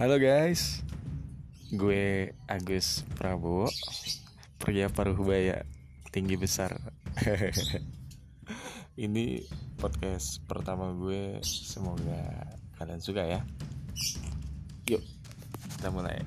Halo guys, gue Agus Prabowo, pria paruh baya, tinggi besar. Ini podcast pertama gue, semoga kalian suka ya. Yuk, kita mulai.